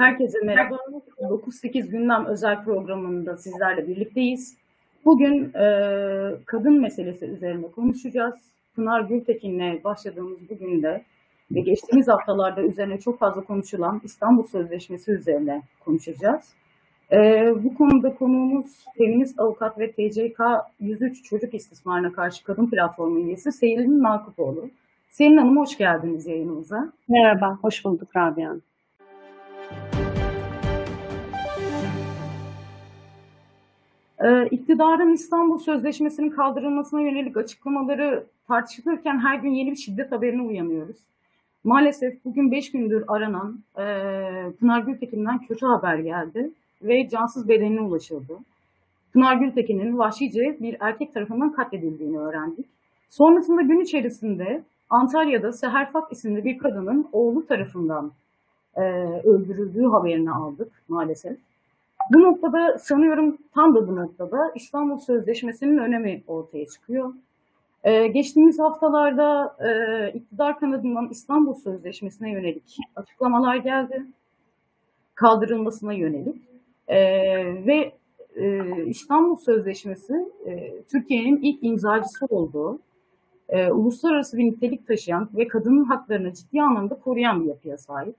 Herkese merhaba. 9-8 gündem özel programında sizlerle birlikteyiz. Bugün e, kadın meselesi üzerine konuşacağız. Pınar Gültekin'le başladığımız bugün de ve geçtiğimiz haftalarda üzerine çok fazla konuşulan İstanbul Sözleşmesi üzerine konuşacağız. E, bu konuda konuğumuz feminist avukat ve TCK 103 Çocuk İstismarına Karşı Kadın Platformu üyesi Selin Nakupoğlu. Selin Hanım hoş geldiniz yayınımıza. Merhaba, hoş bulduk Rabia Hanım. İktidarın İstanbul Sözleşmesi'nin kaldırılmasına yönelik açıklamaları tartışılırken her gün yeni bir şiddet haberine uyanıyoruz. Maalesef bugün 5 gündür aranan e, Pınar Gültekin'den kötü haber geldi ve cansız bedenine ulaşıldı. Pınar Gültekin'in vahşice bir erkek tarafından katledildiğini öğrendik. Sonrasında gün içerisinde Antalya'da Seher Fak isimli bir kadının oğlu tarafından e, öldürüldüğü haberini aldık maalesef. Bu noktada sanıyorum tam da bu noktada İstanbul Sözleşmesi'nin önemi ortaya çıkıyor. Ee, geçtiğimiz haftalarda e, iktidar kanadından İstanbul Sözleşmesi'ne yönelik açıklamalar geldi. Kaldırılmasına yönelik. E, ve e, İstanbul Sözleşmesi e, Türkiye'nin ilk imzacısı olduğu, e, uluslararası bir nitelik taşıyan ve kadının haklarını ciddi anlamda koruyan bir yapıya sahip.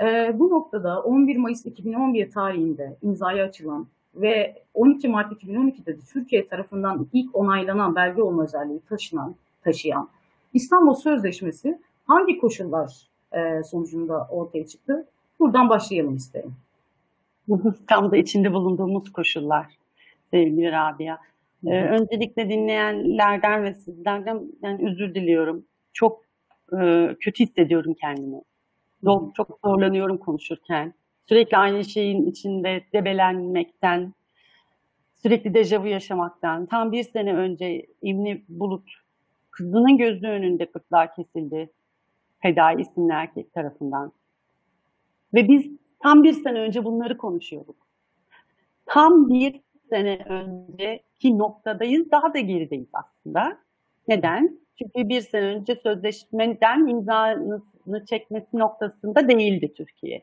E, bu noktada 11 Mayıs 2011 tarihinde imzaya açılan ve 12 Mart 2012'de de Türkiye tarafından ilk onaylanan belge olma özelliği taşınan, taşıyan İstanbul Sözleşmesi hangi koşullar e, sonucunda ortaya çıktı? Buradan başlayalım isterim. Tam da içinde bulunduğumuz koşullar sevgili Rabia. Ee, öncelikle dinleyenlerden ve sizlerden yani özür diliyorum. Çok e, kötü hissediyorum kendimi. Çok, zorlanıyorum konuşurken. Sürekli aynı şeyin içinde debelenmekten, sürekli dejavu yaşamaktan. Tam bir sene önce İvni Bulut kızının gözü önünde kırklar kesildi. Fedai isimli erkek tarafından. Ve biz tam bir sene önce bunları konuşuyorduk. Tam bir sene önceki noktadayız, daha da gerideyiz aslında. Neden? Çünkü bir sene önce sözleşmeden imzasını çekmesi noktasında değildi Türkiye.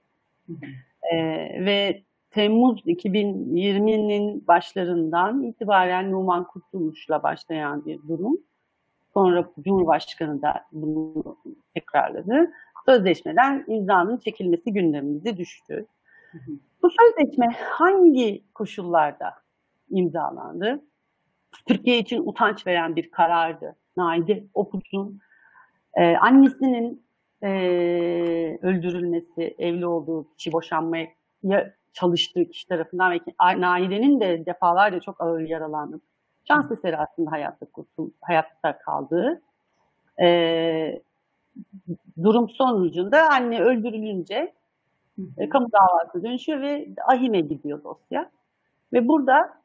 Ee, ve Temmuz 2020'nin başlarından itibaren Numan Kurtulmuş'la başlayan bir durum. Sonra Cumhurbaşkanı da bunu tekrarladı. Sözleşmeden imzanın çekilmesi gündemimize düştü. Bu sözleşme hangi koşullarda imzalandı? Türkiye için utanç veren bir karardı. Naide Oput'un e, annesinin e, öldürülmesi, evli olduğu kişi boşanmaya çalıştığı kişi tarafından ve Naide'nin de defalarca çok ağır yaralanıp şans eseri aslında hayatta, kurtul, hayatta kaldığı e, durum sonucunda anne öldürülünce e, kamu davası dönüşüyor ve ahime gidiyor dosya. Ve burada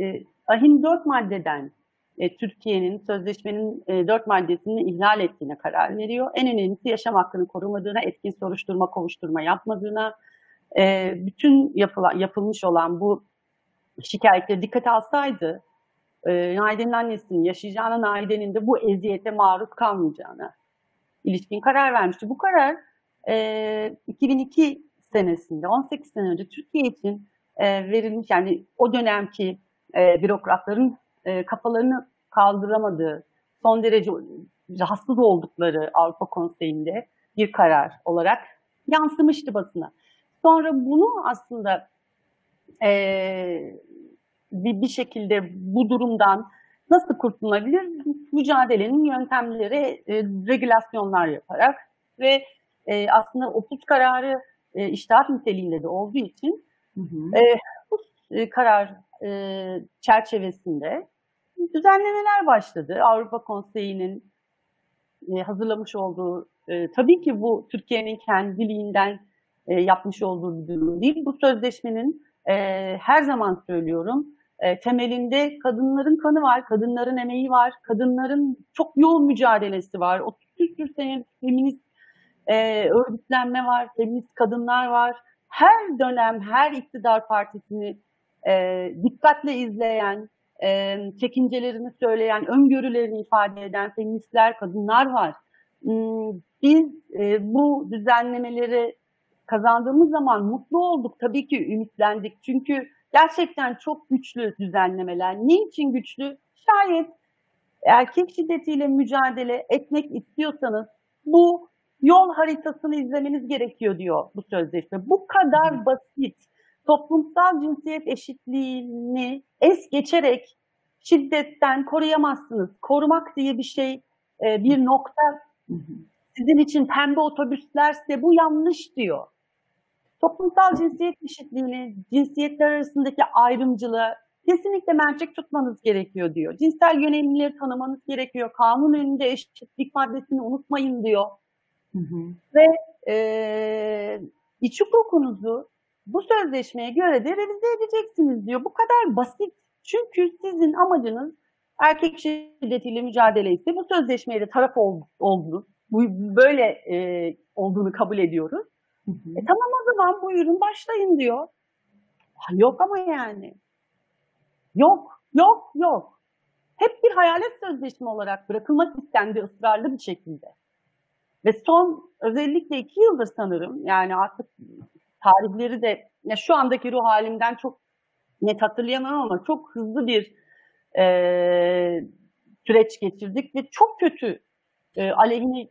e, ahim dört maddeden e, Türkiye'nin sözleşmenin e, dört maddesini ihlal ettiğine karar veriyor. En önemlisi yaşam hakkını korumadığına, etkin soruşturma, kovuşturma yapmadığına, e, bütün yapılan, yapılmış olan bu şikayetleri dikkate alsaydı, e, Naide'nin annesinin yaşayacağına, Naide'nin de bu eziyete maruz kalmayacağına ilişkin karar vermişti. Bu karar e, 2002 senesinde, 18 sene önce Türkiye için e, verilmiş, yani o dönemki e, bürokratların e, kafalarını kaldıramadığı, son derece rahatsız oldukları Avrupa Konseyi'nde bir karar olarak yansımıştı basına. Sonra bunu aslında e, bir, bir şekilde bu durumdan nasıl kurtulabilir? Mücadelenin yöntemleri e, regülasyonlar yaparak ve e, aslında opus kararı e, iştahat niteliğinde de olduğu için hı hı. E, bu e, karar e, çerçevesinde düzenlemeler başladı. Avrupa Konseyi'nin e, hazırlamış olduğu, e, tabii ki bu Türkiye'nin kendiliğinden e, yapmış olduğu bir durum değil. Bu sözleşmenin e, her zaman söylüyorum, e, temelinde kadınların kanı var, kadınların emeği var, kadınların çok yoğun mücadelesi var. 30 küsur senelik feminist e, örgütlenme var, feminist kadınlar var. Her dönem, her iktidar partisini e, dikkatle izleyen, e, çekincelerini söyleyen, öngörülerini ifade eden feministler, kadınlar var. Hmm, biz e, bu düzenlemeleri kazandığımız zaman mutlu olduk. Tabii ki ümitlendik. Çünkü gerçekten çok güçlü düzenlemeler. Niçin güçlü? Şayet erkek şiddetiyle mücadele etmek istiyorsanız bu yol haritasını izlemeniz gerekiyor diyor bu sözleşme. Bu kadar basit. Toplumsal cinsiyet eşitliğini es geçerek şiddetten koruyamazsınız. Korumak diye bir şey, e, bir nokta sizin için pembe otobüslerse bu yanlış diyor. Toplumsal cinsiyet eşitliğini, cinsiyetler arasındaki ayrımcılığı kesinlikle mercek tutmanız gerekiyor diyor. Cinsel yönelimleri tanımanız gerekiyor. Kanun önünde eşitlik maddesini unutmayın diyor. Hı hı. Ve e, iç hukukunuzu bu sözleşmeye göre de revize edeceksiniz diyor. Bu kadar basit. Çünkü sizin amacınız erkek şiddetiyle mücadele ise bu sözleşmeye de taraf ol, oldunuz. Bu, böyle e, olduğunu kabul ediyoruz. Hı hı. E tamam o zaman buyurun başlayın diyor. Ha, Yok ama yani. Yok, yok, yok. Hep bir hayalet sözleşme olarak bırakılmak istendi ısrarlı bir şekilde. Ve son özellikle iki yıldır sanırım yani artık tarihleri de ya şu andaki ruh halimden çok net hatırlayamam ama çok hızlı bir e, süreç geçirdik ve çok kötü e, aleyhine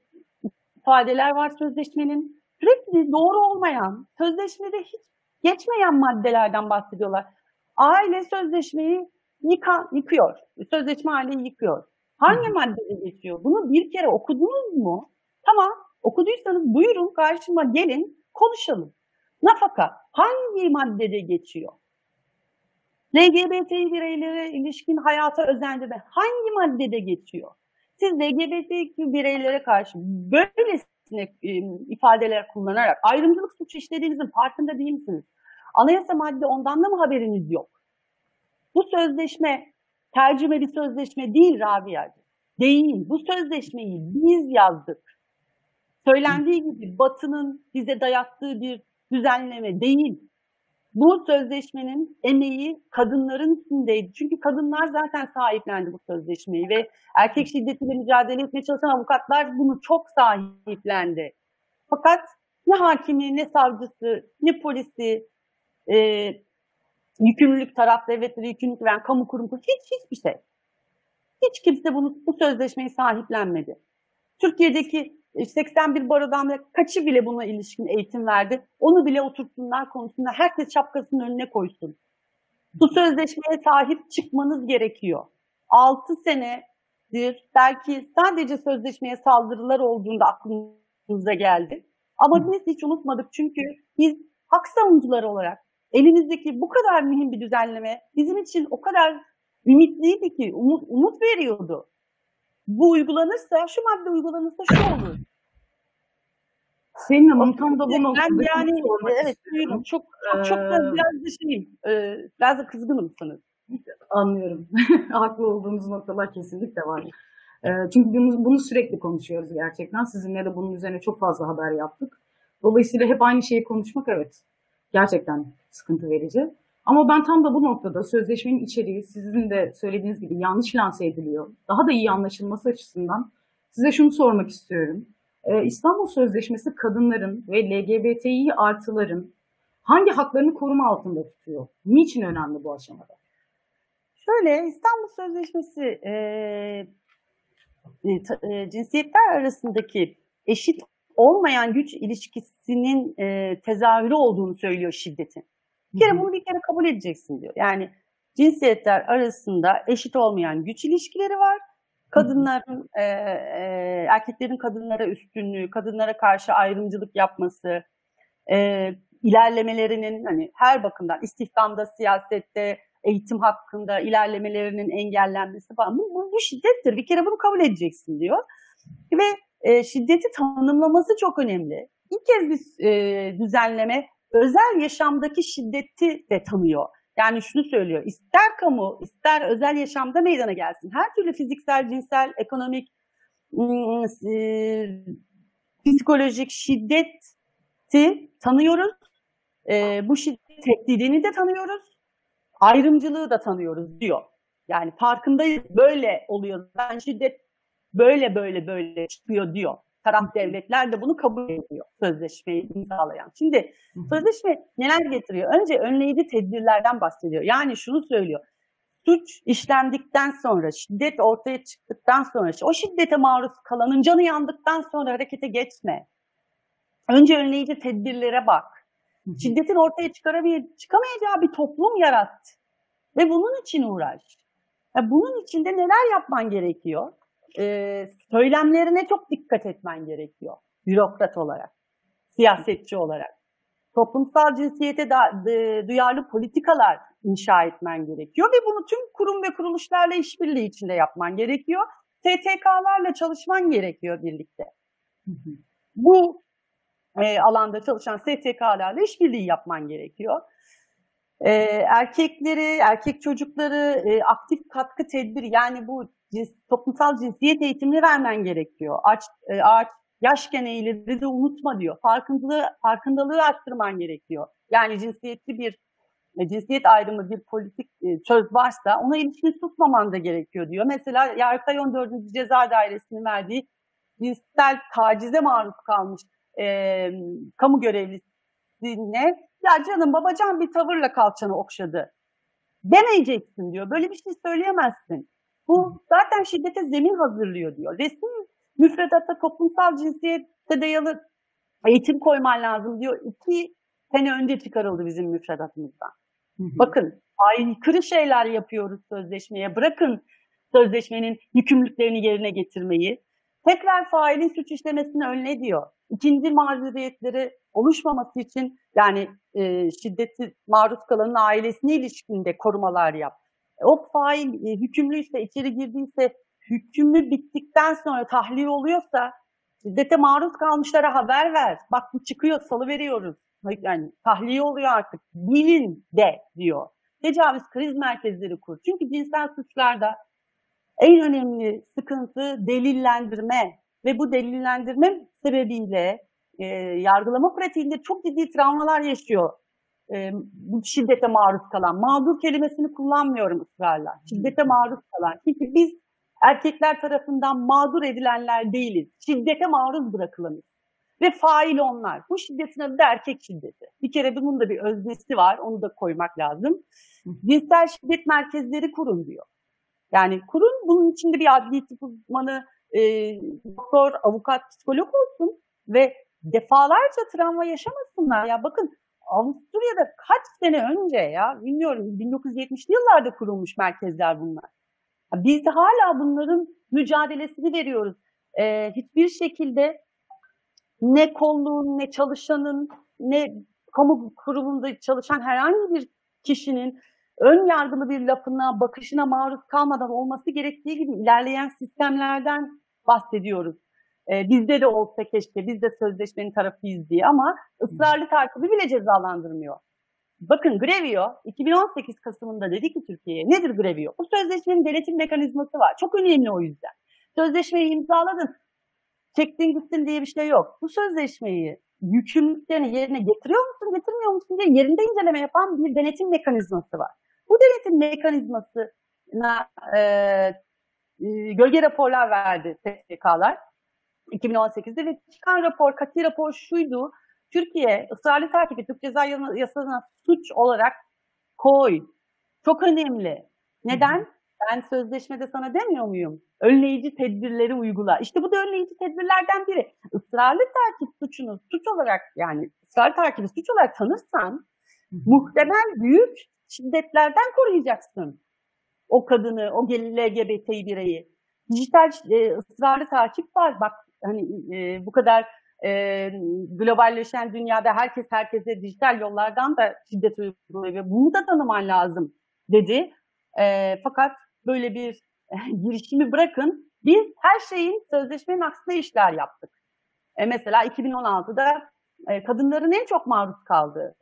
ifadeler var sözleşmenin. Sürekli doğru olmayan, sözleşmede hiç geçmeyen maddelerden bahsediyorlar. Aile sözleşmeyi yıka, yıkıyor. Sözleşme aileyi yıkıyor. Hangi maddede geçiyor? Bunu bir kere okudunuz mu? Tamam, okuduysanız buyurun karşıma gelin konuşalım. Nafaka hangi maddede geçiyor? LGBT bireylere ilişkin hayata özendirme hangi maddede geçiyor? Siz LGBT bireylere karşı böylesine e, ifadeler kullanarak ayrımcılık suçu işlediğinizin farkında değil misiniz? Anayasa madde ondan da mı haberiniz yok? Bu sözleşme tercüme bir sözleşme değil Rabia'cığım. Değil. Bu sözleşmeyi biz yazdık. Söylendiği gibi Batı'nın bize dayattığı bir düzenleme değil. Bu sözleşmenin emeği kadınların içindeydi. Çünkü kadınlar zaten sahiplendi bu sözleşmeyi ve erkek şiddetiyle mücadele etmeye çalışan avukatlar bunu çok sahiplendi. Fakat ne hakimi, ne savcısı, ne polisi, e, yükümlülük taraf devletleri yükümlülük veren kamu kurum hiç hiçbir şey. Hiç kimse bunu bu sözleşmeyi sahiplenmedi. Türkiye'deki 81 barodan kaçı bile buna ilişkin eğitim verdi. Onu bile otursunlar konusunda herkes şapkasının önüne koysun. Bu sözleşmeye sahip çıkmanız gerekiyor. 6 senedir belki sadece sözleşmeye saldırılar olduğunda aklınıza geldi. Ama biz hiç unutmadık çünkü biz hak savunucuları olarak elimizdeki bu kadar mühim bir düzenleme bizim için o kadar ümitliydi ki umut, umut veriyordu. Bu uygulanırsa, şu madde uygulanırsa şu olur. Senin Hanım tam da bu noktada Ben yani evet istiyorum. çok çok, çok da biraz da şeyim, biraz da kızgınım sanırım. Anlıyorum. Haklı olduğunuz noktalar kesinlikle var. Çünkü bunu, bunu sürekli konuşuyoruz gerçekten. Sizinle de bunun üzerine çok fazla haber yaptık. Dolayısıyla hep aynı şeyi konuşmak evet gerçekten sıkıntı verici. Ama ben tam da bu noktada sözleşmenin içeriği sizin de söylediğiniz gibi yanlış lanse ediliyor. Daha da iyi anlaşılması açısından size şunu sormak istiyorum. Ee, İstanbul Sözleşmesi kadınların ve LGBTİ artıların hangi haklarını koruma altında tutuyor? Niçin önemli bu aşamada? Şöyle İstanbul Sözleşmesi e, e, e, cinsiyetler arasındaki eşit olmayan güç ilişkisinin e, tezahürü olduğunu söylüyor şiddetin. Bir kere bunu bir kere kabul edeceksin diyor. Yani cinsiyetler arasında eşit olmayan güç ilişkileri var. Kadınların, e, e, erkeklerin kadınlara üstünlüğü, kadınlara karşı ayrımcılık yapması, e, ilerlemelerinin hani her bakımdan istihdamda, siyasette, eğitim hakkında ilerlemelerinin engellenmesi falan. Bu, bu, bu şiddettir. Bir kere bunu kabul edeceksin diyor. Ve e, şiddeti tanımlaması çok önemli. İlk kez bir e, düzenleme özel yaşamdaki şiddeti de tanıyor. Yani şunu söylüyor, ister kamu, ister özel yaşamda meydana gelsin. Her türlü fiziksel, cinsel, ekonomik, psikolojik şiddeti tanıyoruz. Bu şiddet tehdidini de tanıyoruz. Ayrımcılığı da tanıyoruz diyor. Yani farkındayız, böyle oluyor. Ben şiddet böyle böyle böyle çıkıyor diyor. Taraf devletler de bunu kabul ediyor sözleşmeyi imzalayan. Şimdi sözleşme neler getiriyor? Önce önleyici tedbirlerden bahsediyor. Yani şunu söylüyor. Suç işlendikten sonra, şiddet ortaya çıktıktan sonra, o şiddete maruz kalanın canı yandıktan sonra harekete geçme. Önce önleyici tedbirlere bak. Şiddetin ortaya çıkamayacağı bir toplum yarat. Ve bunun için uğraş. Ya bunun için de neler yapman gerekiyor? Ee, söylemlerine çok dikkat etmen gerekiyor. Bürokrat olarak, siyasetçi olarak. Toplumsal cinsiyete da, e, duyarlı politikalar inşa etmen gerekiyor ve bunu tüm kurum ve kuruluşlarla işbirliği içinde yapman gerekiyor. STK'larla çalışman gerekiyor birlikte. Bu e, alanda çalışan STK'larla işbirliği yapman gerekiyor. E, erkekleri, erkek çocukları e, aktif katkı tedbiri yani bu cins, toplumsal cinsiyet eğitimini vermen gerekiyor. Aç, e, ağaç, yaşken eğileri de unutma diyor. Farkındalığı, farkındalığı arttırman gerekiyor. Yani cinsiyetli bir e, cinsiyet ayrımı bir politik e, söz varsa ona ilişkin tutmaman da gerekiyor diyor. Mesela Yargıtay 14. Ceza Dairesi'nin verdiği cinsel tacize maruz kalmış e, kamu görevlisine ya canım babacan bir tavırla kalçanı okşadı demeyeceksin diyor. Böyle bir şey söyleyemezsin. Bu zaten şiddete zemin hazırlıyor diyor. Resmi müfredatta toplumsal cinsiyette dayalı eğitim koyman lazım diyor. İki sene önce çıkarıldı bizim müfredatımızdan. Hı hı. Bakın aykırı şeyler yapıyoruz sözleşmeye. Bırakın sözleşmenin yükümlülüklerini yerine getirmeyi. Tekrar failin suç işlemesini önle diyor. İkinci mazeriyetleri oluşmaması için yani e, şiddeti maruz kalanın ailesine ilişkinde korumalar yap. O fail e, hükümlüyse, içeri girdiyse, hükmü bittikten sonra tahliye oluyorsa şiddete maruz kalmışlara haber ver. Bak bu çıkıyor, salı veriyoruz. Yani tahliye oluyor artık. Bilin de diyor. Tecavüz kriz merkezleri kur. Çünkü cinsel suçlarda en önemli sıkıntı delillendirme ve bu delillendirme sebebiyle e, yargılama pratiğinde çok ciddi travmalar yaşıyor e, şiddete maruz kalan. Mağdur kelimesini kullanmıyorum ısrarla. Şiddete maruz kalan. Çünkü biz erkekler tarafından mağdur edilenler değiliz. Şiddete maruz bırakılanız. Ve fail onlar. Bu şiddetin adı da erkek şiddeti. Bir kere bunun da bir öznesi var. Onu da koymak lazım. Cinsel şiddet merkezleri kurun diyor. Yani kurun bunun içinde bir adli tıp uzmanı, e, doktor, avukat, psikolog olsun ve defalarca travma yaşamasınlar. Ya bakın Avusturya'da kaç sene önce ya bilmiyorum 1970'li yıllarda kurulmuş merkezler bunlar. Biz de hala bunların mücadelesini veriyoruz. Ee, hiçbir şekilde ne kolluğun, ne çalışanın, ne kamu kurumunda çalışan herhangi bir kişinin ön yargılı bir lafına, bakışına maruz kalmadan olması gerektiği gibi ilerleyen sistemlerden bahsediyoruz. Ee, bizde de olsa keşke, biz de sözleşmenin tarafıyız diye ama ısrarlı takibi bile cezalandırmıyor. Bakın Grevio 2018 Kasım'ında dedi ki Türkiye'ye nedir Grevio? Bu sözleşmenin denetim mekanizması var. Çok önemli o yüzden. Sözleşmeyi imzaladın, çektin gittin diye bir şey yok. Bu sözleşmeyi yükümlülüklerini yerine getiriyor musun, getirmiyor musun diye yerinde inceleme yapan bir denetim mekanizması var. Bu denetim mekanizmasına e, e, gölge raporlar verdi STK'lar 2018'de ve çıkan rapor, kati rapor şuydu. Türkiye ısrarlı takibi Türk Ceza Yasası'na suç olarak koy. Çok önemli. Neden? Ben sözleşmede sana demiyor muyum? Önleyici tedbirleri uygula. İşte bu da önleyici tedbirlerden biri. Israrlı takip suçunu suç olarak yani ısrarlı takibi suç olarak tanırsan muhtemel büyük şiddetlerden koruyacaksın. O kadını, o LGBT bireyi. Dijital e, ısrarlı takip var. Bak hani e, bu kadar e, globalleşen dünyada herkes herkese dijital yollardan da şiddet uyguluyor ve bunu da tanıman lazım dedi. E, fakat böyle bir girişimi bırakın. Biz her şeyin sözleşmenin aksine işler yaptık. E, mesela 2016'da e, kadınların en çok maruz kaldığı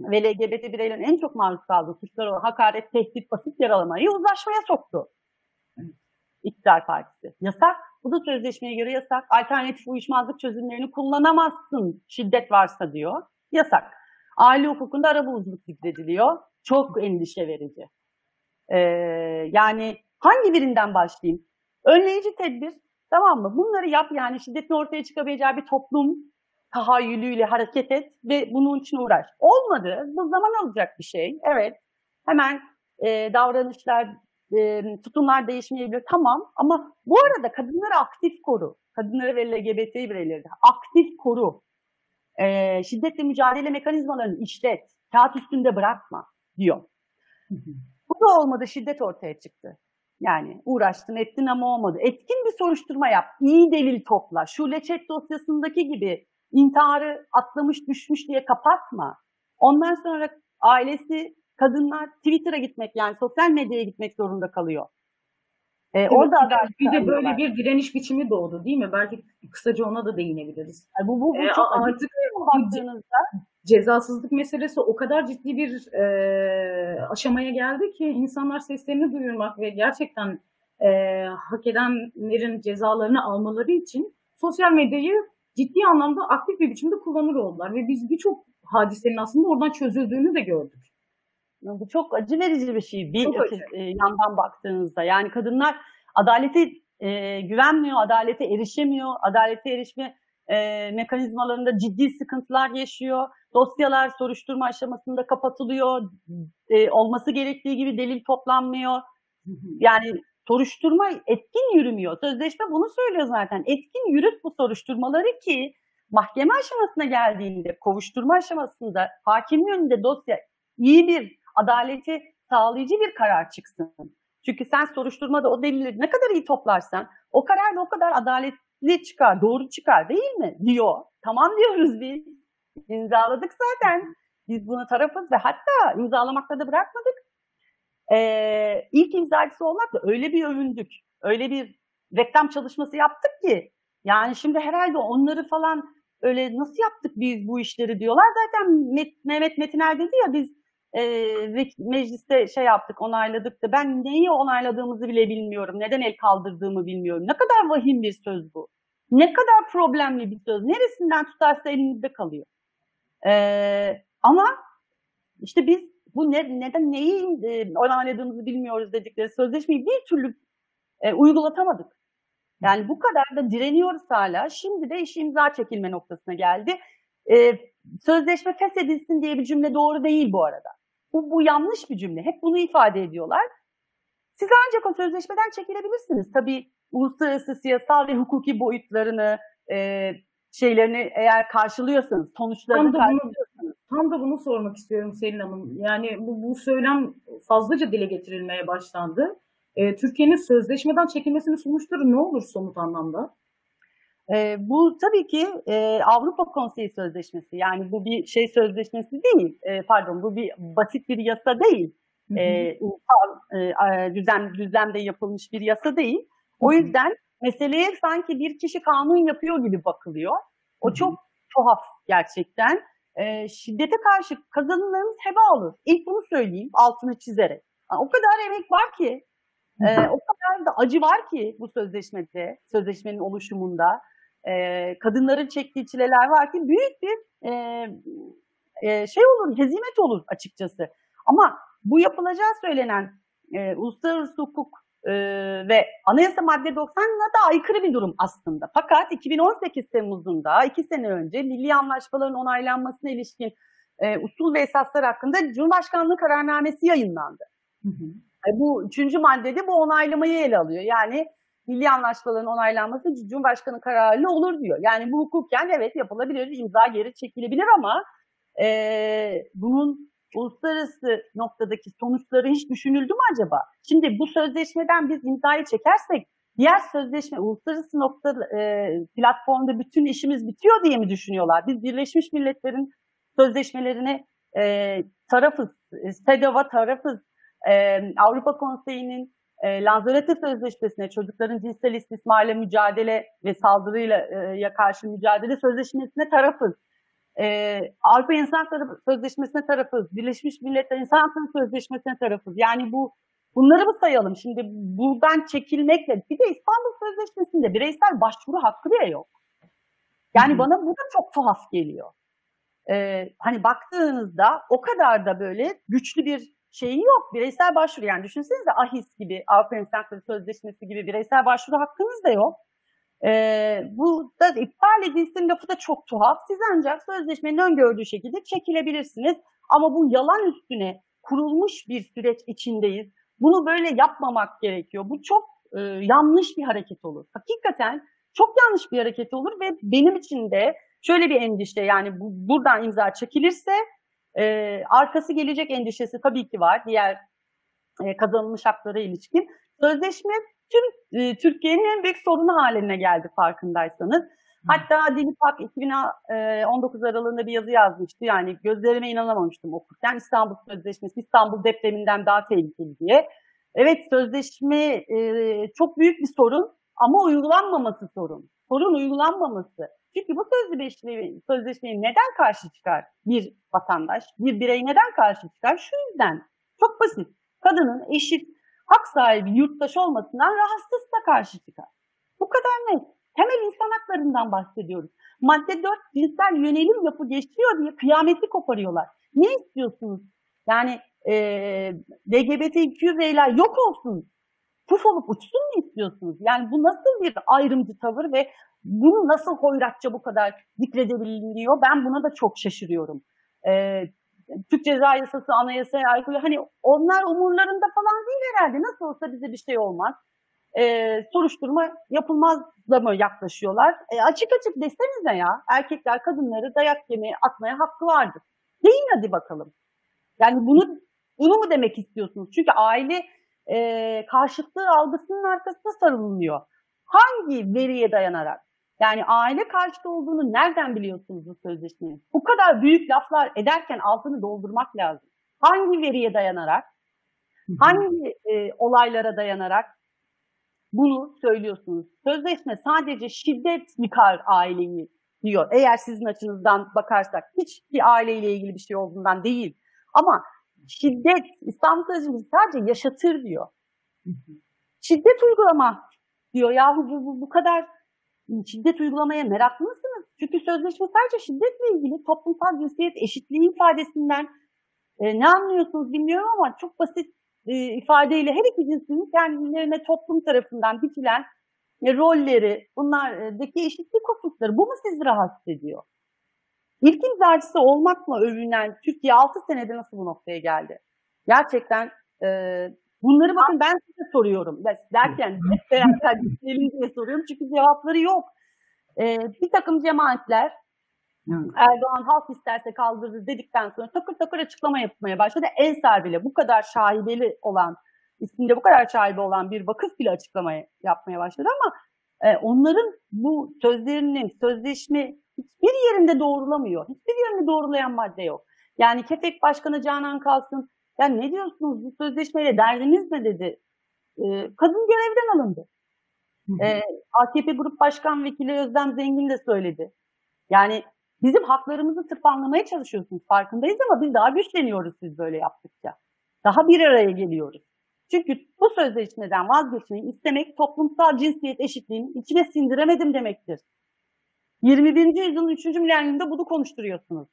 ve LGBT bireylerin en çok maruz kaldığı suçlar hakaret, tehdit, basit yaralamayı uzlaşmaya soktu. İktidar Partisi. Yasak. Bu da sözleşmeye göre yasak. Alternatif uyuşmazlık çözümlerini kullanamazsın şiddet varsa diyor. Yasak. Aile hukukunda arabuluculuk zikrediliyor. Çok endişe verici. Ee, yani hangi birinden başlayayım? Önleyici tedbir, Tamam mı? Bunları yap yani şiddetin ortaya çıkabileceği bir toplum tahayyülüyle hareket et ve bunun için uğraş. Olmadı. Bu zaman alacak bir şey. Evet. Hemen e, davranışlar, e, tutumlar değişmeyebilir. Tamam. Ama bu arada kadınları aktif koru. Kadınları ve LGBT bireyleri aktif koru. E, şiddetle mücadele mekanizmalarını işlet. Kağıt üstünde bırakma diyor. Bu da olmadı. Şiddet ortaya çıktı. Yani uğraştın ettin ama olmadı. Etkin bir soruşturma yap. İyi delil topla. Şu Leçet dosyasındaki gibi intiharı atlamış düşmüş diye kapatma. Ondan sonra ailesi kadınlar Twitter'a gitmek yani sosyal medyaya gitmek zorunda kalıyor. Ee, orada adalet bir de böyle arıyorlar. bir direniş biçimi doğdu değil mi? Belki kısaca ona da değinebiliriz. Yani bu, bu, bu Ee, çok artık baktığınızda. cezasızlık meselesi o kadar ciddi bir e, aşamaya geldi ki insanlar seslerini duyurmak ve gerçekten e, hak edenlerin cezalarını almaları için sosyal medyayı ciddi anlamda aktif bir biçimde kullanır oldular ve biz birçok hadisenin aslında oradan çözüldüğünü de gördük. Bu çok acı verici bir şey bir Çok öte- e, yandan baktığınızda. Yani kadınlar adalete e, güvenmiyor, adalete erişemiyor, adalete erişme e, mekanizmalarında ciddi sıkıntılar yaşıyor. Dosyalar soruşturma aşamasında kapatılıyor. E, olması gerektiği gibi delil toplanmıyor. Yani soruşturma etkin yürümüyor. Sözleşme bunu söylüyor zaten. Etkin yürüt bu soruşturmaları ki mahkeme aşamasına geldiğinde, kovuşturma aşamasında hakimin önünde dosya iyi bir adaleti sağlayıcı bir karar çıksın. Çünkü sen soruşturmada o delilleri ne kadar iyi toplarsan o karar da o kadar adaletli çıkar, doğru çıkar değil mi? Diyor. Tamam diyoruz biz. İmzaladık zaten. Biz bunu tarafız ve hatta imzalamakta da bırakmadık. Ee, ilk imzacısı olmakla öyle bir övündük. Öyle bir reklam çalışması yaptık ki yani şimdi herhalde onları falan öyle nasıl yaptık biz bu işleri diyorlar. Zaten Met- Mehmet Metiner dedi ya biz e, ve- mecliste şey yaptık onayladık da ben neyi onayladığımızı bile bilmiyorum. Neden el kaldırdığımı bilmiyorum. Ne kadar vahim bir söz bu. Ne kadar problemli bir söz. Neresinden tutarsa elimizde kalıyor. Ee, ama işte biz bu ne, neden neyi e, onayladığımızı bilmiyoruz dedikleri sözleşmeyi bir türlü e, uygulatamadık. Yani bu kadar da direniyoruz hala. Şimdi de iş imza çekilme noktasına geldi. E, sözleşme feshedilsin diye bir cümle doğru değil bu arada. Bu, bu yanlış bir cümle. Hep bunu ifade ediyorlar. Siz ancak o sözleşmeden çekilebilirsiniz. Tabii uluslararası siyasal ve hukuki boyutlarını, e, şeylerini eğer karşılıyorsanız, sonuçlarını Tam da bunu- karşılıyorsanız. Tam da bunu sormak istiyorum Selin Hanım. Yani bu, bu söylem fazlaca dile getirilmeye başlandı. Ee, Türkiye'nin sözleşmeden çekilmesinin sonuçları ne olur somut anlamda? E, bu tabii ki e, Avrupa Konseyi Sözleşmesi. Yani bu bir şey sözleşmesi değil. E, pardon bu bir basit bir yasa değil. Hı hı. E, ulusal e, düzen, düzlemde yapılmış bir yasa değil. O Hı hı. yüzden meseleye sanki bir kişi kanun yapıyor gibi bakılıyor. O çok tuhaf gerçekten. E, şiddete karşı kazanımlarımız heba olur. İlk bunu söyleyeyim altını çizerek. O kadar emek var ki, e, o kadar da acı var ki bu sözleşmede, sözleşmenin oluşumunda. E, kadınların çektiği çileler var ki büyük bir e, e, şey olur, hezimet olur açıkçası. Ama bu yapılacağı söylenen e, uluslararası hukuk e, ve anayasa madde 90'la da aykırı bir durum aslında. Fakat 2018 Temmuz'unda iki sene önce milli anlaşmaların onaylanmasına ilişkin e, usul ve esaslar hakkında Cumhurbaşkanlığı kararnamesi yayınlandı. Hı hı. E, bu üçüncü maddede bu onaylamayı ele alıyor. Yani milli anlaşmaların onaylanması Cumhurbaşkanı kararıyla olur diyor. Yani bu hukuken evet yapılabilir, imza geri çekilebilir ama e, bunun uluslararası noktadaki sonuçları hiç düşünüldü mü acaba? Şimdi bu sözleşmeden biz imzayı çekersek diğer sözleşme uluslararası nokta e, platformda bütün işimiz bitiyor diye mi düşünüyorlar? Biz Birleşmiş Milletler'in sözleşmelerine e, tarafız, e, SEDAV'a tarafız, e, Avrupa Konseyi'nin e, Lanzarote Sözleşmesi'ne çocukların cinsel istismarla mücadele ve saldırıyla e, ya karşı mücadele sözleşmesine tarafız. E, Avrupa İnsan Hakları Sözleşmesi'ne tarafız. Birleşmiş Milletler İnsan Hakları Sözleşmesi'ne tarafız. Yani bu bunları mı sayalım? Şimdi buradan çekilmekle bir de İstanbul Sözleşmesi'nde bireysel başvuru hakkı bile yok. Yani bana bu da çok tuhaf geliyor. Ee, hani baktığınızda o kadar da böyle güçlü bir şeyi yok. Bireysel başvuru yani düşünsenize AHİS gibi Avrupa İnsan Hakları Sözleşmesi gibi bireysel başvuru hakkınız da yok. Ee, bu da iptal edilsin lafı da çok tuhaf. Siz ancak sözleşmenin öngördüğü şekilde çekilebilirsiniz. Ama bu yalan üstüne kurulmuş bir süreç içindeyiz. Bunu böyle yapmamak gerekiyor. Bu çok e, yanlış bir hareket olur. Hakikaten çok yanlış bir hareket olur ve benim için de şöyle bir endişe yani bu, buradan imza çekilirse e, arkası gelecek endişesi tabii ki var. Diğer e, kazanılmış haklara ilişkin. Sözleşme tüm e, Türkiye'nin en büyük sorunu haline geldi farkındaysanız. Hatta Dilipak 2019 aralığında bir yazı yazmıştı. Yani gözlerime inanamamıştım okurken. İstanbul Sözleşmesi İstanbul depreminden daha tehlikeli diye. Evet sözleşme e, çok büyük bir sorun ama uygulanmaması sorun. Sorun uygulanmaması. Çünkü bu sözleşmeyi, sözleşmeye neden karşı çıkar bir vatandaş, bir birey neden karşı çıkar? Şu yüzden. Çok basit. Kadının eşit hak sahibi yurttaş olmasından rahatsız da karşı çıkar. Bu kadar net. Temel insan haklarından bahsediyoruz. Madde 4 cinsel yönelim yapı geçiyor diye kıyameti koparıyorlar. Ne istiyorsunuz? Yani e, LGBTQ bireyler yok olsun, puf olup uçsun mu istiyorsunuz? Yani bu nasıl bir ayrımcı tavır ve bunu nasıl hoyratça bu kadar zikredebiliyor? Ben buna da çok şaşırıyorum. E, Türk Ceza Yasası, anayasaya aykırı hani onlar umurlarında falan değil herhalde. Nasıl olsa bize bir şey olmaz. E, soruşturma yapılmaz da mı yaklaşıyorlar? E, açık açık desenize ya erkekler kadınları dayak yemeye atmaya hakkı vardır. Deyin hadi bakalım. Yani bunu bunu mu demek istiyorsunuz? Çünkü aile e, karşıtlığı algısının arkasında sarılınıyor. Hangi veriye dayanarak? Yani aile karşıtı olduğunu nereden biliyorsunuz bu sözleşmenin? Bu kadar büyük laflar ederken altını doldurmak lazım. Hangi veriye dayanarak? Hangi e, olaylara dayanarak bunu söylüyorsunuz? Sözleşme sadece şiddet yıkar aileyi diyor. Eğer sizin açınızdan bakarsak hiç bir aileyle ilgili bir şey olduğundan değil. Ama şiddet İstanbul Sözleşmesi sadece yaşatır diyor. Şiddet uygulama diyor. Yahu bu, bu, bu kadar şiddet uygulamaya meraklı mısınız? Çünkü sözleşme sadece şiddetle ilgili toplumsal cinsiyet eşitliği ifadesinden e, ne anlıyorsunuz bilmiyorum ama çok basit e, ifadeyle her iki cinsin kendilerine toplum tarafından biçilen e, rolleri, bunlardaki eşitlik hususları bu mu sizi rahatsız ediyor? İlk imzacısı olmakla övünen Türkiye 6 senede nasıl bu noktaya geldi? Gerçekten e, bunları bakın ben size soruyorum. Derken hep beraber düşünelim diye soruyorum çünkü cevapları yok. E, bir takım cemaatler Erdoğan halk isterse kaldırır dedikten sonra takır takır açıklama yapmaya başladı. Ensar bile bu kadar şaibeli olan, isminde bu kadar şaibe olan bir vakıf bile açıklama yapmaya başladı ama e, onların bu sözlerinin, sözleşme hiçbir yerinde doğrulamıyor. Hiçbir yerinde doğrulayan madde yok. Yani Kefek Başkanı Canan Kalsın, ya ne diyorsunuz bu sözleşmeyle derdiniz ne dedi. E, kadın görevden alındı. E, AKP Grup Başkan Vekili Özlem Zengin de söyledi. Yani bizim haklarımızı tırpanlamaya çalışıyorsunuz farkındayız ama biz daha güçleniyoruz siz böyle yaptıkça. Daha bir araya geliyoruz. Çünkü bu sözleşmeden vazgeçmeyi istemek toplumsal cinsiyet eşitliğini içine sindiremedim demektir. 21. yüzyılın 3. milenyumda bunu konuşturuyorsunuz.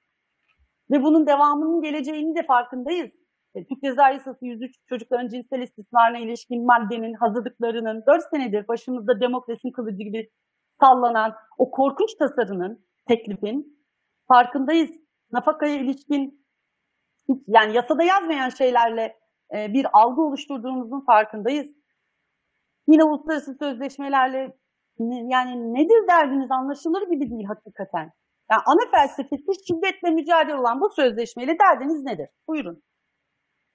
Ve bunun devamının geleceğini de farkındayız. E, Türk Ceza Yasası 103 çocukların cinsel istismarına ilişkin maddenin hazırlıklarının 4 senedir başımızda demokrasinin kılıcı gibi sallanan o korkunç tasarının, teklifin farkındayız. Nafakaya ilişkin yani yasada yazmayan şeylerle e, bir algı oluşturduğumuzun farkındayız. Yine uluslararası sözleşmelerle yani nedir derdiniz anlaşılır gibi değil hakikaten. Yani ana felsefesi şiddetle mücadele olan bu sözleşmeyle derdiniz nedir? Buyurun.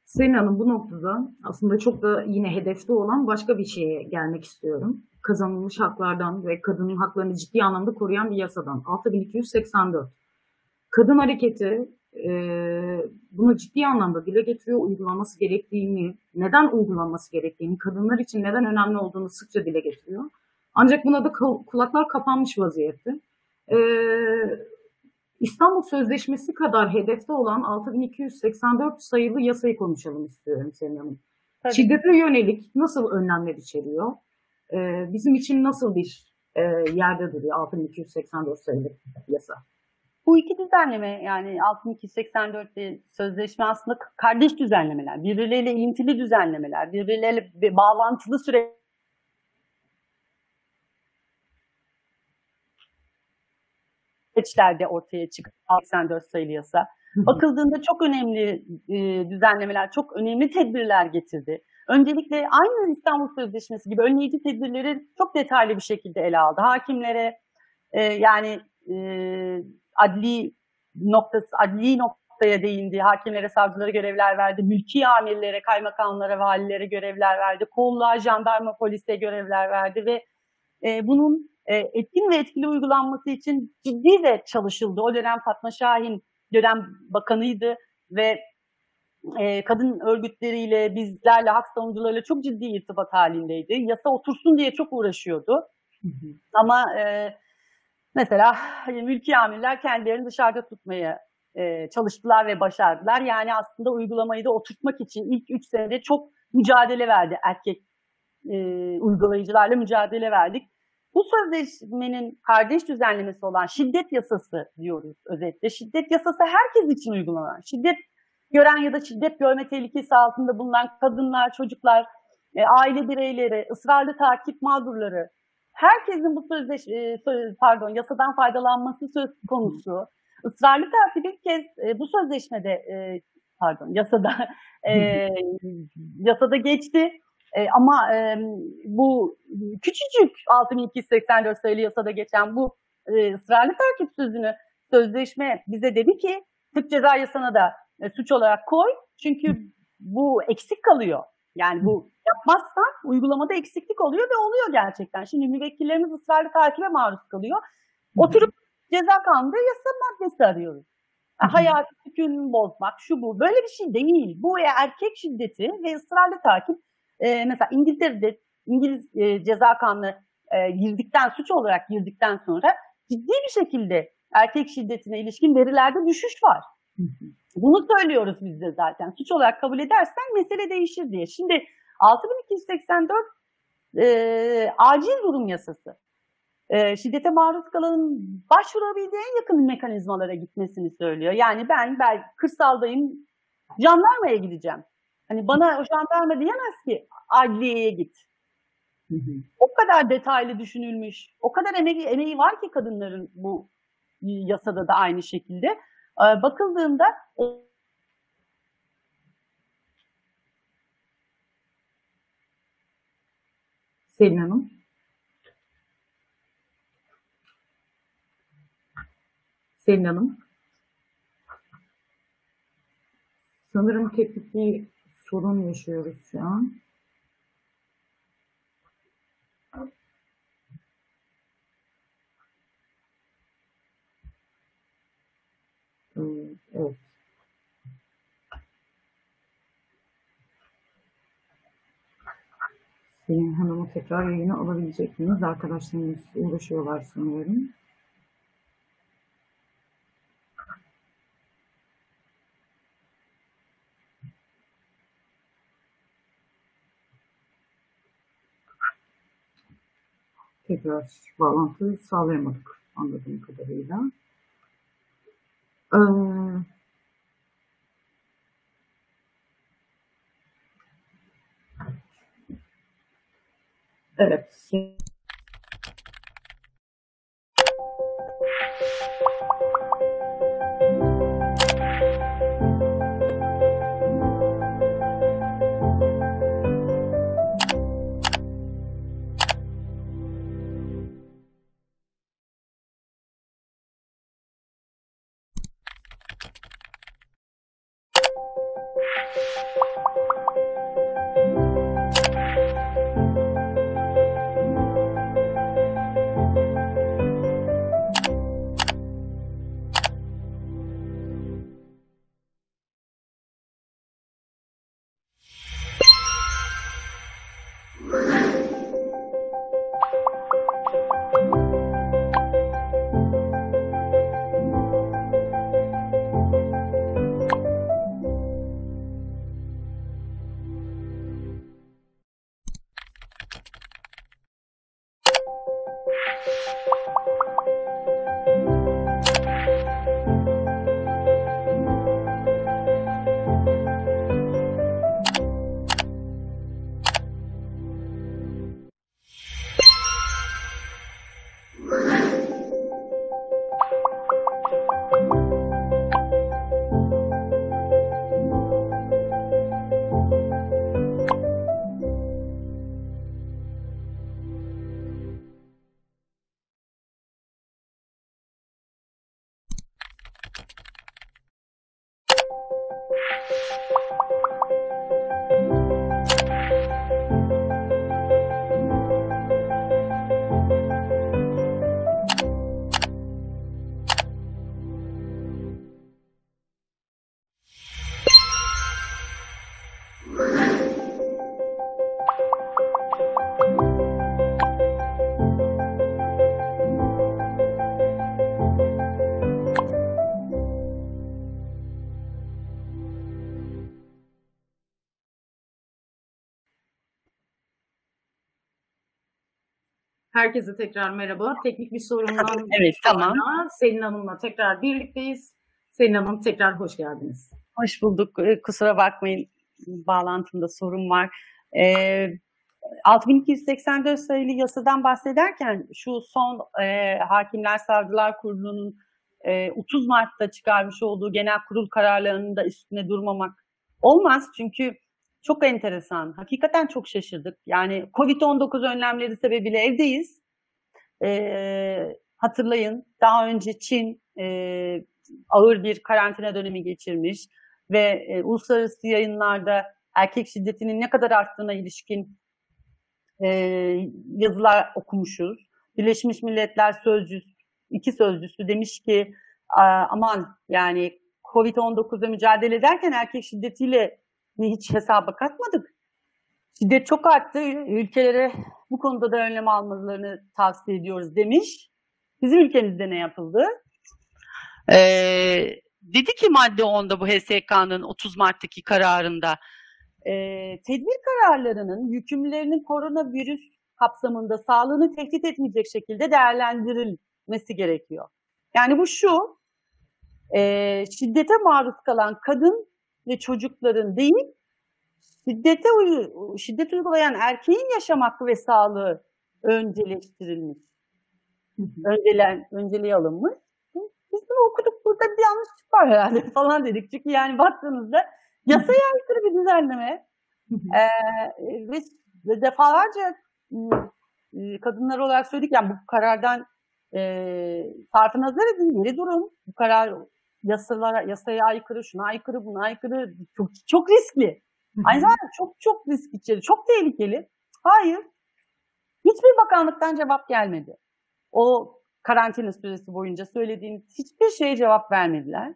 Sayın Hanım bu noktada aslında çok da yine hedefte olan başka bir şeye gelmek istiyorum. Kazanılmış haklardan ve kadının haklarını ciddi anlamda koruyan bir yasadan. 6284. Kadın hareketi e, bunu ciddi anlamda dile getiriyor, uygulanması gerektiğini, neden uygulanması gerektiğini, kadınlar için neden önemli olduğunu sıkça dile getiriyor. Ancak buna da kulaklar kapanmış vaziyette. Ee, İstanbul Sözleşmesi kadar hedefte olan 6284 sayılı yasayı konuşalım istiyorum Senin Hanım. Tabii. Şiddete yönelik nasıl önlemler içeriyor? Ee, bizim için nasıl bir e, yerde duruyor 6284 sayılı yasa? Bu iki düzenleme yani 6284 sözleşme aslında kardeş düzenlemeler, birbirleriyle ilintili düzenlemeler, birbirleriyle bağlantılı süreç süreçlerde ortaya çıkan 84 sayılı yasa. Bakıldığında çok önemli e, düzenlemeler, çok önemli tedbirler getirdi. Öncelikle aynı İstanbul Sözleşmesi gibi önleyici tedbirleri çok detaylı bir şekilde ele aldı. Hakimlere e, yani e, adli noktası, adli noktaya değindi. Hakimlere, savcılara görevler verdi. Mülki amirlere, kaymakamlara, valilere görevler verdi. Kolluğa, jandarma, polise görevler verdi ve e, bunun e, etkin ve etkili uygulanması için ciddi de çalışıldı. O dönem Fatma Şahin dönem bakanıydı ve e, kadın örgütleriyle, bizlerle, hak savunucularıyla çok ciddi irtibat halindeydi. Yasa otursun diye çok uğraşıyordu. Ama e, mesela hani, mülki amirler kendilerini dışarıda tutmaya e, çalıştılar ve başardılar. Yani aslında uygulamayı da oturtmak için ilk üç senede çok mücadele verdi erkek e, uygulayıcılarla mücadele verdik. Bu sözleşmenin kardeş düzenlemesi olan şiddet yasası diyoruz özetle. Şiddet yasası herkes için uygulanan. Şiddet gören ya da şiddet görme tehlikesi altında bulunan kadınlar, çocuklar, e, aile bireyleri, ısrarlı takip mağdurları, herkesin bu sözleş e, pardon yasadan faydalanması söz konusu. Israrlı takip ilk kez e, bu sözleşmede pardon yasada yasada geçti. E, ama e, bu küçücük 6284 sayılı yasada geçen bu e, ısrarlı takip sözünü sözleşme bize dedi ki Türk Ceza Yasasına da e, suç olarak koy. Çünkü bu eksik kalıyor. Yani bu yapmazsan uygulamada eksiklik oluyor ve oluyor gerçekten. Şimdi müvekkillerimiz ısrarlı takibe maruz kalıyor. Oturup ceza kanunda yasa maddesi arıyoruz. Yani hayat hüküm bozmak, şu bu. Böyle bir şey değil. Bu erkek şiddeti ve ısrarlı takip e, mesela İngiltere'de İngiliz e, ceza kanunu e, girdikten, suç olarak girdikten sonra ciddi bir şekilde erkek şiddetine ilişkin verilerde düşüş var. Bunu söylüyoruz biz de zaten. Suç olarak kabul edersen mesele değişir diye. Şimdi 6284 e, acil durum yasası. E, şiddete maruz kalanın başvurabildiği en yakın mekanizmalara gitmesini söylüyor. Yani ben, ben kırsaldayım, jandarmaya gideceğim. Hani bana o jandarma diyemez ki adliyeye git. O kadar detaylı düşünülmüş, o kadar emeği, emeği var ki kadınların bu yasada da aynı şekilde. Ee, bakıldığında Selin Hanım. Selin Hanım. Sanırım teknik sorun yaşıyoruz şu an. Evet. Selin Hanım'ı tekrar yayına alabilecek miyiz? Arkadaşlarımız uğraşıyorlar sanıyorum. Tekrar bağlantı sağlayamadık anladığım kadarıyla. Ee, evet. Herkese tekrar merhaba. Teknik bir sorundan Evet, tamam. Selin Hanım'la tekrar birlikteyiz. Selin Hanım tekrar hoş geldiniz. Hoş bulduk. Ee, Kusura bakmayın bağlantımda sorun var. Ee, 6284 sayılı yasadan bahsederken şu son e, Hakimler Savcılar Kurulu'nun e, 30 Mart'ta çıkarmış olduğu genel kurul kararlarının da üstüne durmamak olmaz. Çünkü çok enteresan. Hakikaten çok şaşırdık. Yani Covid-19 önlemleri sebebiyle evdeyiz. Ee, hatırlayın daha önce Çin e, ağır bir karantina dönemi geçirmiş ve e, uluslararası yayınlarda erkek şiddetinin ne kadar arttığına ilişkin e, yazılar okumuşuz. Birleşmiş Milletler Sözcüsü, iki sözcüsü demiş ki aman yani Covid-19'da mücadele ederken erkek şiddetiyle hiç hesaba katmadık. Şiddet çok arttı. Ülkelere bu konuda da önlem almalarını tavsiye ediyoruz demiş. Bizim ülkemizde ne yapıldı? Ee, dedi ki madde 10'da bu HSK'nın 30 Mart'taki kararında e, tedbir kararlarının yükümlülerinin koronavirüs kapsamında sağlığını tehdit etmeyecek şekilde değerlendirilmesi gerekiyor. Yani bu şu, e, şiddete maruz kalan kadın ve çocukların değil, şiddete şiddet uygulayan erkeğin yaşam hakkı ve sağlığı önceleştirilmiş. Öncelen, önceliğe alınmış. Biz bunu okuduk burada bir yanlışlık var herhalde falan dedik. Çünkü yani baktığınızda yasaya aykırı bir düzenleme ee, ve defalarca kadınlar olarak söyledik yani bu karardan e, sarfı nazar edin, geri durun. Bu karar yasalara, yasaya aykırı, şuna aykırı, buna aykırı. Çok, çok riskli. Aynı zamanda çok çok risk içeri, çok tehlikeli. Hayır. Hiçbir bakanlıktan cevap gelmedi. O karantina süresi boyunca söylediğiniz hiçbir şeye cevap vermediler.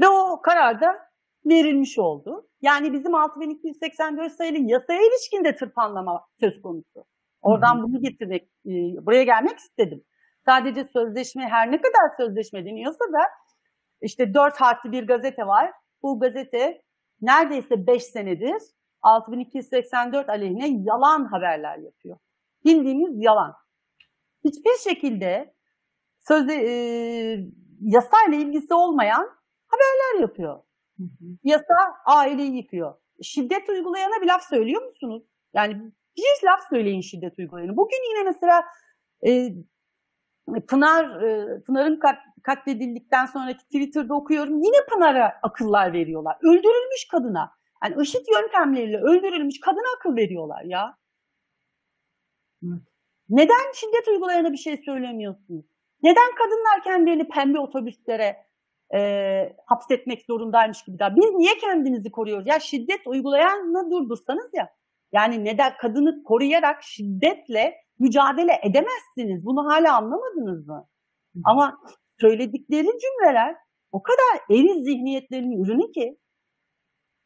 Ve o karar da verilmiş oldu. Yani bizim 6284 sayılı yasaya ilişkin de tırpanlama söz konusu. Oradan bunu getirmek, e, buraya gelmek istedim. Sadece sözleşme her ne kadar sözleşme deniyorsa da işte dört harfli bir gazete var. Bu gazete neredeyse beş senedir 6284 aleyhine yalan haberler yapıyor. Bildiğimiz yalan. Hiçbir şekilde sözde e, yasayla ilgisi olmayan haberler yapıyor. Yasa aileyi yıkıyor. Şiddet uygulayana bir laf söylüyor musunuz? Yani bir laf söyleyin şiddet uygulayana. Bugün yine mesela e, Pınar e, Pınar'ın kat, katledildikten sonraki Twitter'da okuyorum. Yine Pınar'a akıllar veriyorlar. Öldürülmüş kadına. Yani IŞİD yöntemleriyle öldürülmüş kadına akıl veriyorlar ya. Neden şiddet uygulayana bir şey söylemiyorsunuz? Neden kadınlar kendilerini pembe otobüslere e, hapsetmek zorundaymış gibi daha? Biz niye kendimizi koruyoruz? Ya şiddet uygulayanı durdursanız ya. Yani neden kadını koruyarak şiddetle mücadele edemezsiniz. Bunu hala anlamadınız mı? Ama söyledikleri cümleler o kadar eril zihniyetlerinin ürünü ki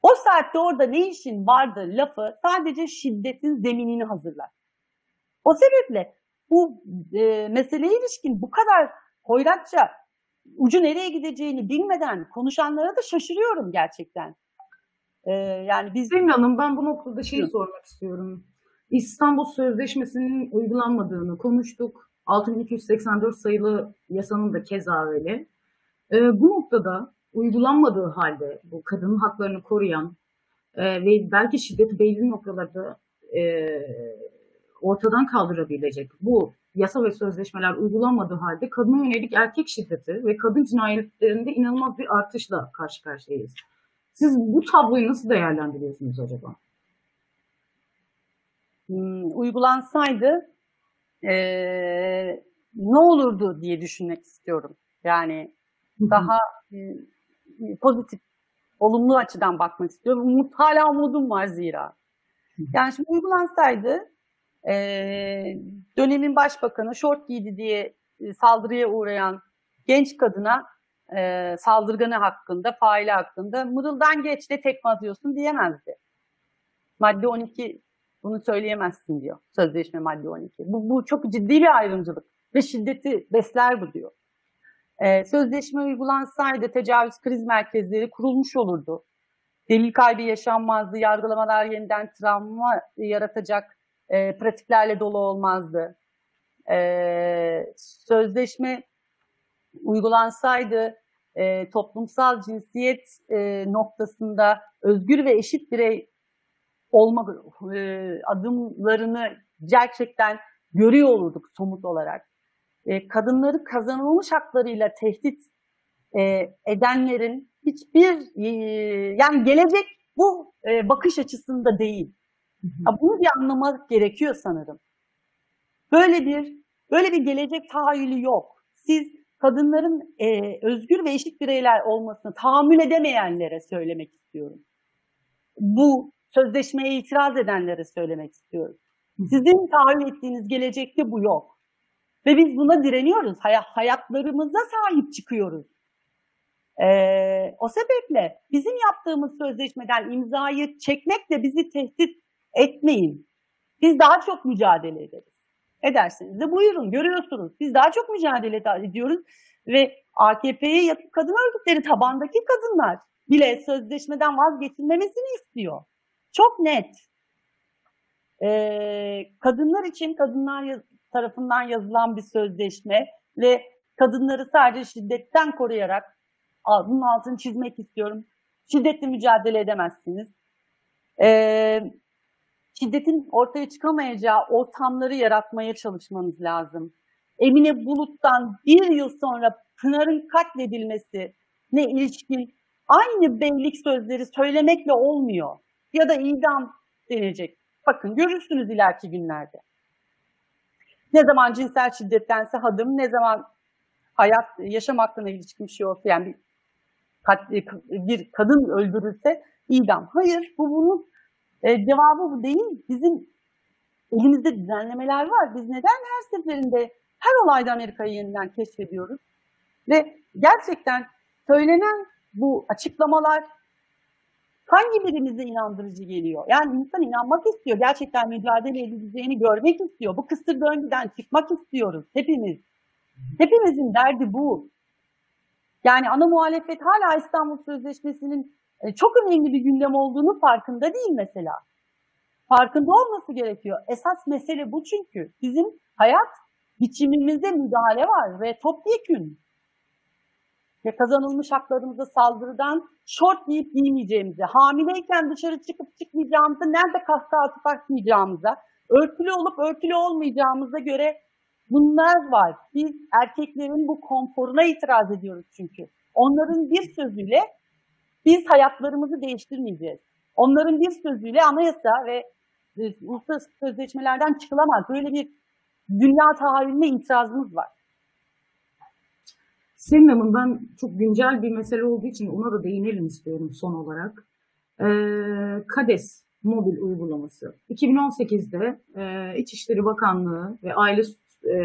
o saatte orada ne işin vardı lafı sadece şiddetin zeminini hazırlar. O sebeple bu e, meseleye ilişkin bu kadar hoyratça ucu nereye gideceğini bilmeden konuşanlara da şaşırıyorum gerçekten. Ee, yani biz... Selin Hanım ben bu noktada şeyi sormak istiyorum. İstanbul Sözleşmesi'nin uygulanmadığını konuştuk. 6284 sayılı yasanın da keza öyle. E, bu noktada uygulanmadığı halde bu kadının haklarını koruyan e, ve belki şiddeti belli noktalarda e, ortadan kaldırabilecek bu yasa ve sözleşmeler uygulanmadığı halde kadına yönelik erkek şiddeti ve kadın cinayetlerinde inanılmaz bir artışla karşı karşıyayız. Siz bu tabloyu nasıl değerlendiriyorsunuz acaba? Hmm, uygulansaydı e, ne olurdu diye düşünmek istiyorum. Yani daha e, pozitif, olumlu açıdan bakmak istiyorum. Umut, hala umudum var zira. Yani şimdi uygulansaydı e, dönemin başbakanı şort giydi diye e, saldırıya uğrayan genç kadına e, saldırganı hakkında, faili hakkında mırıldan geç de tekme atıyorsun diyemezdi. Madde 12 bunu söyleyemezsin diyor. Sözleşme madde 12. Bu, bu çok ciddi bir ayrımcılık ve şiddeti besler bu diyor. Ee, sözleşme uygulansaydı tecavüz kriz merkezleri kurulmuş olurdu. Delil kaybı yaşanmazdı, yargılamalar yeniden travma yaratacak e, pratiklerle dolu olmazdı. e, sözleşme uygulansaydı e, toplumsal cinsiyet e, noktasında özgür ve eşit birey olma e, adımlarını gerçekten görüyor olurduk somut olarak. E, kadınları kazanılmış haklarıyla tehdit e, edenlerin hiçbir e, yani gelecek bu e, bakış açısında değil. Bunu bir anlamak gerekiyor sanırım. Böyle bir böyle bir gelecek tahayyülü yok. Siz kadınların e, özgür ve eşit bireyler olmasını tahammül edemeyenlere söylemek istiyorum. Bu sözleşmeye itiraz edenlere söylemek istiyorum. Sizin tahayyül ettiğiniz gelecekte bu yok. Ve biz buna direniyoruz. Hay- hayatlarımıza sahip çıkıyoruz. Ee, o sebeple bizim yaptığımız sözleşmeden imzayı çekmekle bizi tehdit etmeyin. Biz daha çok mücadele ederiz. Ederseniz de buyurun görüyorsunuz. Biz daha çok mücadele ediyoruz ve AKP'ye yakın kadın örgütleri tabandaki kadınlar bile sözleşmeden vazgeçilmemesini istiyor. Çok net. Ee, kadınlar için kadınlar yaz- tarafından yazılan bir sözleşme ve kadınları sadece şiddetten koruyarak bunun altını çizmek istiyorum. Şiddetle mücadele edemezsiniz. Ee, şiddetin ortaya çıkamayacağı ortamları yaratmaya çalışmanız lazım. Emine Bulut'tan bir yıl sonra Pınar'ın katledilmesi ne ilişkin aynı beylik sözleri söylemekle olmuyor. Ya da idam denecek. Bakın görürsünüz ileriki günlerde. Ne zaman cinsel şiddettense hadım, ne zaman hayat, yaşam hakkına ilişkin bir şey olsa yani bir, kat- bir kadın öldürülse idam. Hayır, bu bunun e, cevabı bu değil. Bizim elimizde düzenlemeler var. Biz neden her seferinde her olayda Amerika'yı yeniden keşfediyoruz? Ve gerçekten söylenen bu açıklamalar hangi birimize inandırıcı geliyor? Yani insan inanmak istiyor. Gerçekten mücadele edileceğini görmek istiyor. Bu kısır döngüden çıkmak istiyoruz hepimiz. Hepimizin derdi bu. Yani ana muhalefet hala İstanbul Sözleşmesi'nin e, çok önemli bir gündem olduğunu farkında değil mesela. Farkında olması gerekiyor. Esas mesele bu çünkü. Bizim hayat biçimimizde müdahale var ve topyekün. Ve kazanılmış haklarımıza saldırıdan şort giyip giymeyeceğimize, hamileyken dışarı çıkıp çıkmayacağımıza, nerede kahkaha atıp atmayacağımıza, örtülü olup örtülü olmayacağımıza göre bunlar var. Biz erkeklerin bu konforuna itiraz ediyoruz çünkü. Onların bir sözüyle biz hayatlarımızı değiştirmeyeceğiz. Onların bir sözüyle anayasa ve uluslararası sözleşmelerden çıkılamaz. Böyle bir dünya tahayyülüne itirazımız var. Ben çok güncel bir mesele olduğu için ona da değinelim istiyorum son olarak. Ee, KADES mobil uygulaması 2018'de e, İçişleri Bakanlığı ve Aile e,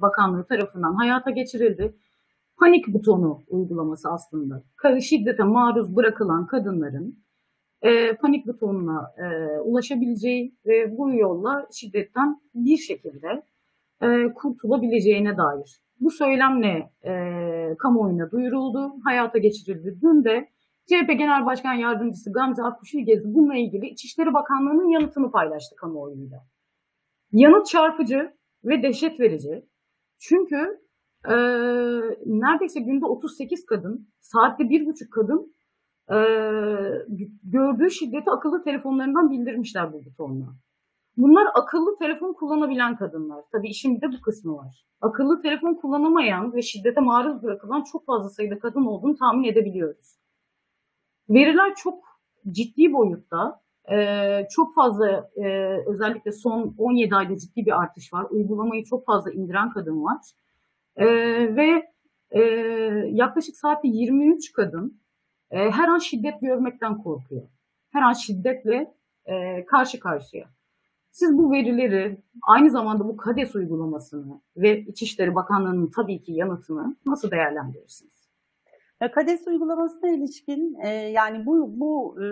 Bakanlığı tarafından hayata geçirildi. Panik butonu uygulaması aslında. Şiddete maruz bırakılan kadınların e, panik butonuna e, ulaşabileceği ve bu yolla şiddetten bir şekilde e, kurtulabileceğine dair. Bu söylemle e, kamuoyuna duyuruldu, hayata geçirildi. Dün de CHP Genel Başkan Yardımcısı Gamze Akkuşilgezi bununla ilgili İçişleri Bakanlığı'nın yanıtını paylaştı kamuoyuyla. Yanıt çarpıcı ve dehşet verici. Çünkü e, neredeyse günde 38 kadın, saatte 1,5 kadın e, gördüğü şiddeti akıllı telefonlarından bildirmişler bu butonla. Bunlar akıllı telefon kullanabilen kadınlar. Tabii işin bir de bu kısmı var. Akıllı telefon kullanamayan ve şiddete maruz bırakılan çok fazla sayıda kadın olduğunu tahmin edebiliyoruz. Veriler çok ciddi boyutta. Ee, çok fazla e, özellikle son 17 ayda ciddi bir artış var. Uygulamayı çok fazla indiren kadın var. Ee, ve e, yaklaşık saatte 23 kadın e, her an şiddet görmekten korkuyor. Her an şiddetle karşı karşıya. Siz bu verileri aynı zamanda bu KADES uygulamasını ve İçişleri Bakanlığı'nın tabii ki yanıtını nasıl değerlendirirsiniz? Ya KADES uygulamasına ilişkin e, yani bu bu e,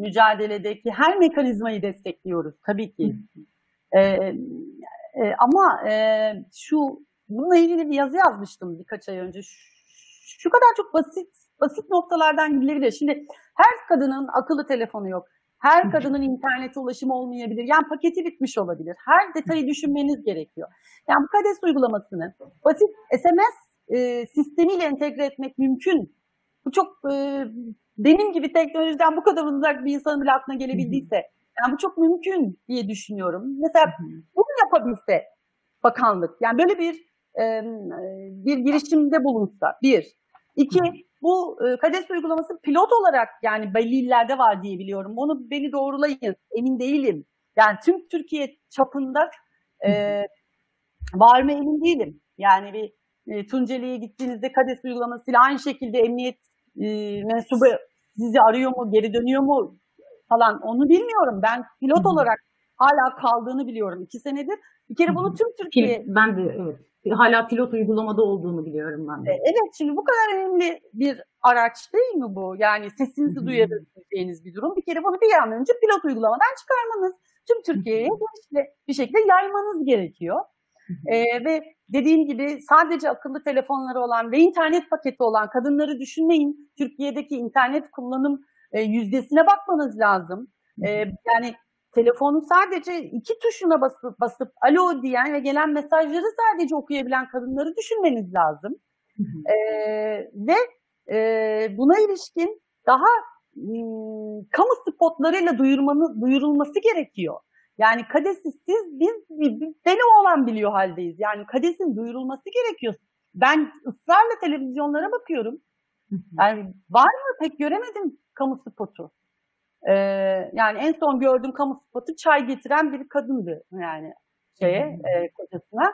mücadeledeki her mekanizmayı destekliyoruz tabii ki. E, e, ama e, şu bununla ilgili bir yazı yazmıştım birkaç ay önce. Şu, şu kadar çok basit basit noktalardan gidilebilir. Şimdi her kadının akıllı telefonu yok. Her kadının internete ulaşımı olmayabilir. Yani paketi bitmiş olabilir. Her detayı düşünmeniz gerekiyor. Yani bu KADES uygulamasını basit SMS e, sistemiyle entegre etmek mümkün. Bu çok e, benim gibi teknolojiden bu kadar uzak bir insanın bile aklına gelebildiyse yani bu çok mümkün diye düşünüyorum. Mesela bunu yapabilse bakanlık yani böyle bir e, bir girişimde bulunsa bir. iki bu e, KADES uygulaması pilot olarak yani belli illerde var diye biliyorum. Onu beni doğrulayın. Emin değilim. Yani tüm Türkiye çapında e, var mı emin değilim. Yani bir e, Tunceli'ye gittiğinizde KADES uygulamasıyla aynı şekilde emniyet e, mensubu sizi arıyor mu, geri dönüyor mu falan onu bilmiyorum. Ben pilot olarak hala kaldığını biliyorum iki senedir. Bir kere bunu tüm Türkiye... Ben de evet. Hala pilot uygulamada olduğunu biliyorum ben de. E, Evet şimdi bu kadar önemli bir araç değil mi bu? Yani sesinizi duyabileceğiniz bir durum. Bir kere bunu bir an önce pilot uygulamadan çıkarmanız, tüm Türkiye'ye bir şekilde yaymanız gerekiyor. Ee, ve dediğim gibi sadece akıllı telefonları olan ve internet paketi olan kadınları düşünmeyin. Türkiye'deki internet kullanım e, yüzdesine bakmanız lazım. Ee, yani telefonu sadece iki tuşuna basıp, basıp alo diyen ve gelen mesajları sadece okuyabilen kadınları düşünmeniz lazım. Ee, ve e, buna ilişkin daha m, kamu spotlarıyla duyurmanı, duyurulması gerekiyor. Yani kadesi siz biz, biz deli olan biliyor haldeyiz. Yani kadesin duyurulması gerekiyor. Ben ısrarla televizyonlara bakıyorum. Yani var mı pek göremedim kamu spotu. Ee, yani en son gördüğüm kamu spotu çay getiren bir kadındı yani şeye e, kocasına.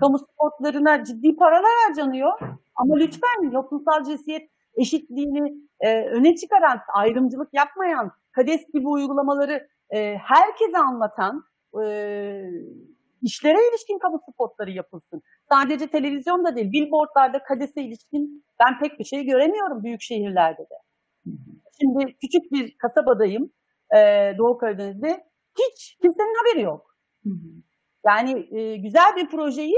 Kamu spotlarına ciddi paralar harcanıyor. Ama lütfen toplumsal cinsiyet eşitliğini e, öne çıkaran, ayrımcılık yapmayan, KADES gibi uygulamaları e, herkese anlatan e, işlere ilişkin kamu spotları yapılsın. Sadece televizyonda değil, billboardlarda KADES'e ilişkin ben pek bir şey göremiyorum büyük şehirlerde de. Şimdi küçük bir kasabadayım e, Doğu Karadeniz'de. Hiç kimsenin haberi yok. Yani e, güzel bir projeyi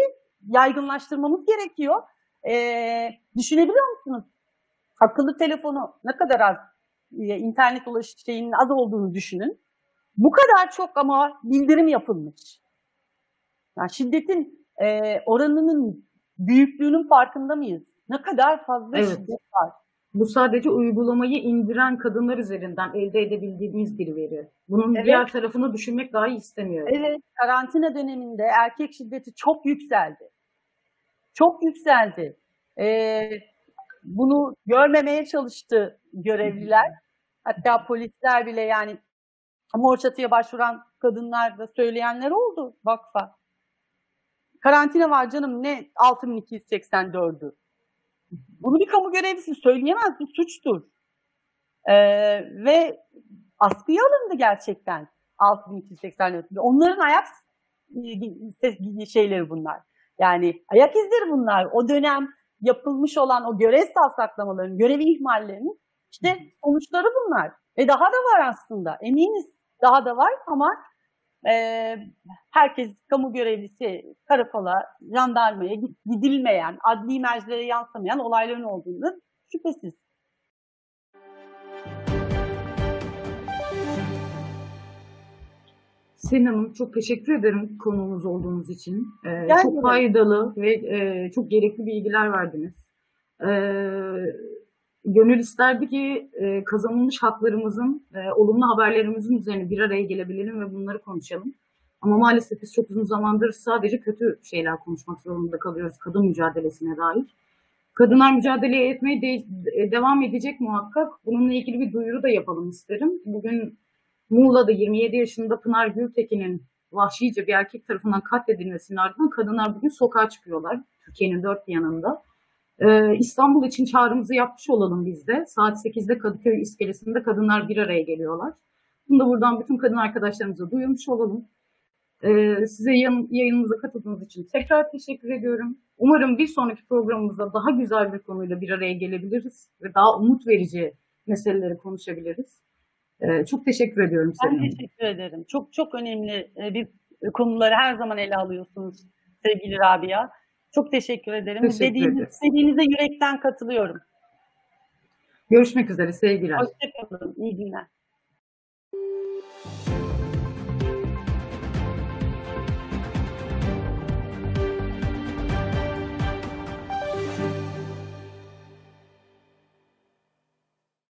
yaygınlaştırmamız gerekiyor. E, düşünebiliyor musunuz? Akıllı telefonu ne kadar az, e, internet şeyinin az olduğunu düşünün. Bu kadar çok ama bildirim yapılmış. Yani şiddetin e, oranının büyüklüğünün farkında mıyız? Ne kadar fazla Evet. şiddet var. Bu sadece uygulamayı indiren kadınlar üzerinden elde edebildiğimiz bir veri. Bunun Evet. diğer tarafını düşünmek dahi istemiyorum. Evet, karantina döneminde erkek şiddeti çok yükseldi. Çok yükseldi. Ee, bunu görmemeye çalıştı görevliler. Hatta polisler bile yani mor çatıya başvuran kadınlar da söyleyenler oldu vakfa. Karantina var canım ne 6284'ü. Bunu bir kamu görevlisi söyleyemez. Bu suçtur. Ee, ve askıya alındı gerçekten 6284. Onların ayak e, şeyleri bunlar. Yani ayak izleri bunlar. O dönem yapılmış olan o görev savsaklamaların, görev ihmallerinin işte sonuçları bunlar. Ve daha da var aslında. Eminiz daha da var ama e, herkes kamu görevlisi karakola, jandarmaya gidilmeyen, adli mercilere yansımayan olayların olduğunu şüphesiz. Selin Hanım çok teşekkür ederim konuğumuz olduğunuz için. Ee, çok faydalı ve e, çok gerekli bilgiler verdiniz. Ee, gönül isterdi ki e, kazanılmış haklarımızın, e, olumlu haberlerimizin üzerine bir araya gelebilelim ve bunları konuşalım. Ama maalesef biz çok uzun zamandır sadece kötü şeyler konuşmak zorunda kalıyoruz kadın mücadelesine dair. Kadınlar mücadele etmeye de- e, devam edecek muhakkak. Bununla ilgili bir duyuru da yapalım isterim. Bugün Muğla'da 27 yaşında Pınar Gültekin'in vahşice bir erkek tarafından katledilmesinin ardından kadınlar bugün sokağa çıkıyorlar. Türkiye'nin dört yanında. Ee, İstanbul için çağrımızı yapmış olalım biz de. Saat 8'de Kadıköy iskelesinde kadınlar bir araya geliyorlar. Bunu da buradan bütün kadın arkadaşlarımıza duyurmuş olalım. Ee, size yayınımıza katıldığınız için tekrar teşekkür ediyorum. Umarım bir sonraki programımızda daha güzel bir konuyla bir araya gelebiliriz ve daha umut verici meseleleri konuşabiliriz. Ee, çok teşekkür ediyorum Ben Hanım. teşekkür ederim. Çok çok önemli e, bir konuları her zaman ele alıyorsunuz sevgili Rabia. Çok teşekkür ederim. Teşekkür Dediğiniz, ederiz. dediğinize yürekten katılıyorum. Görüşmek üzere sevgiler. Hoşçakalın. İyi günler.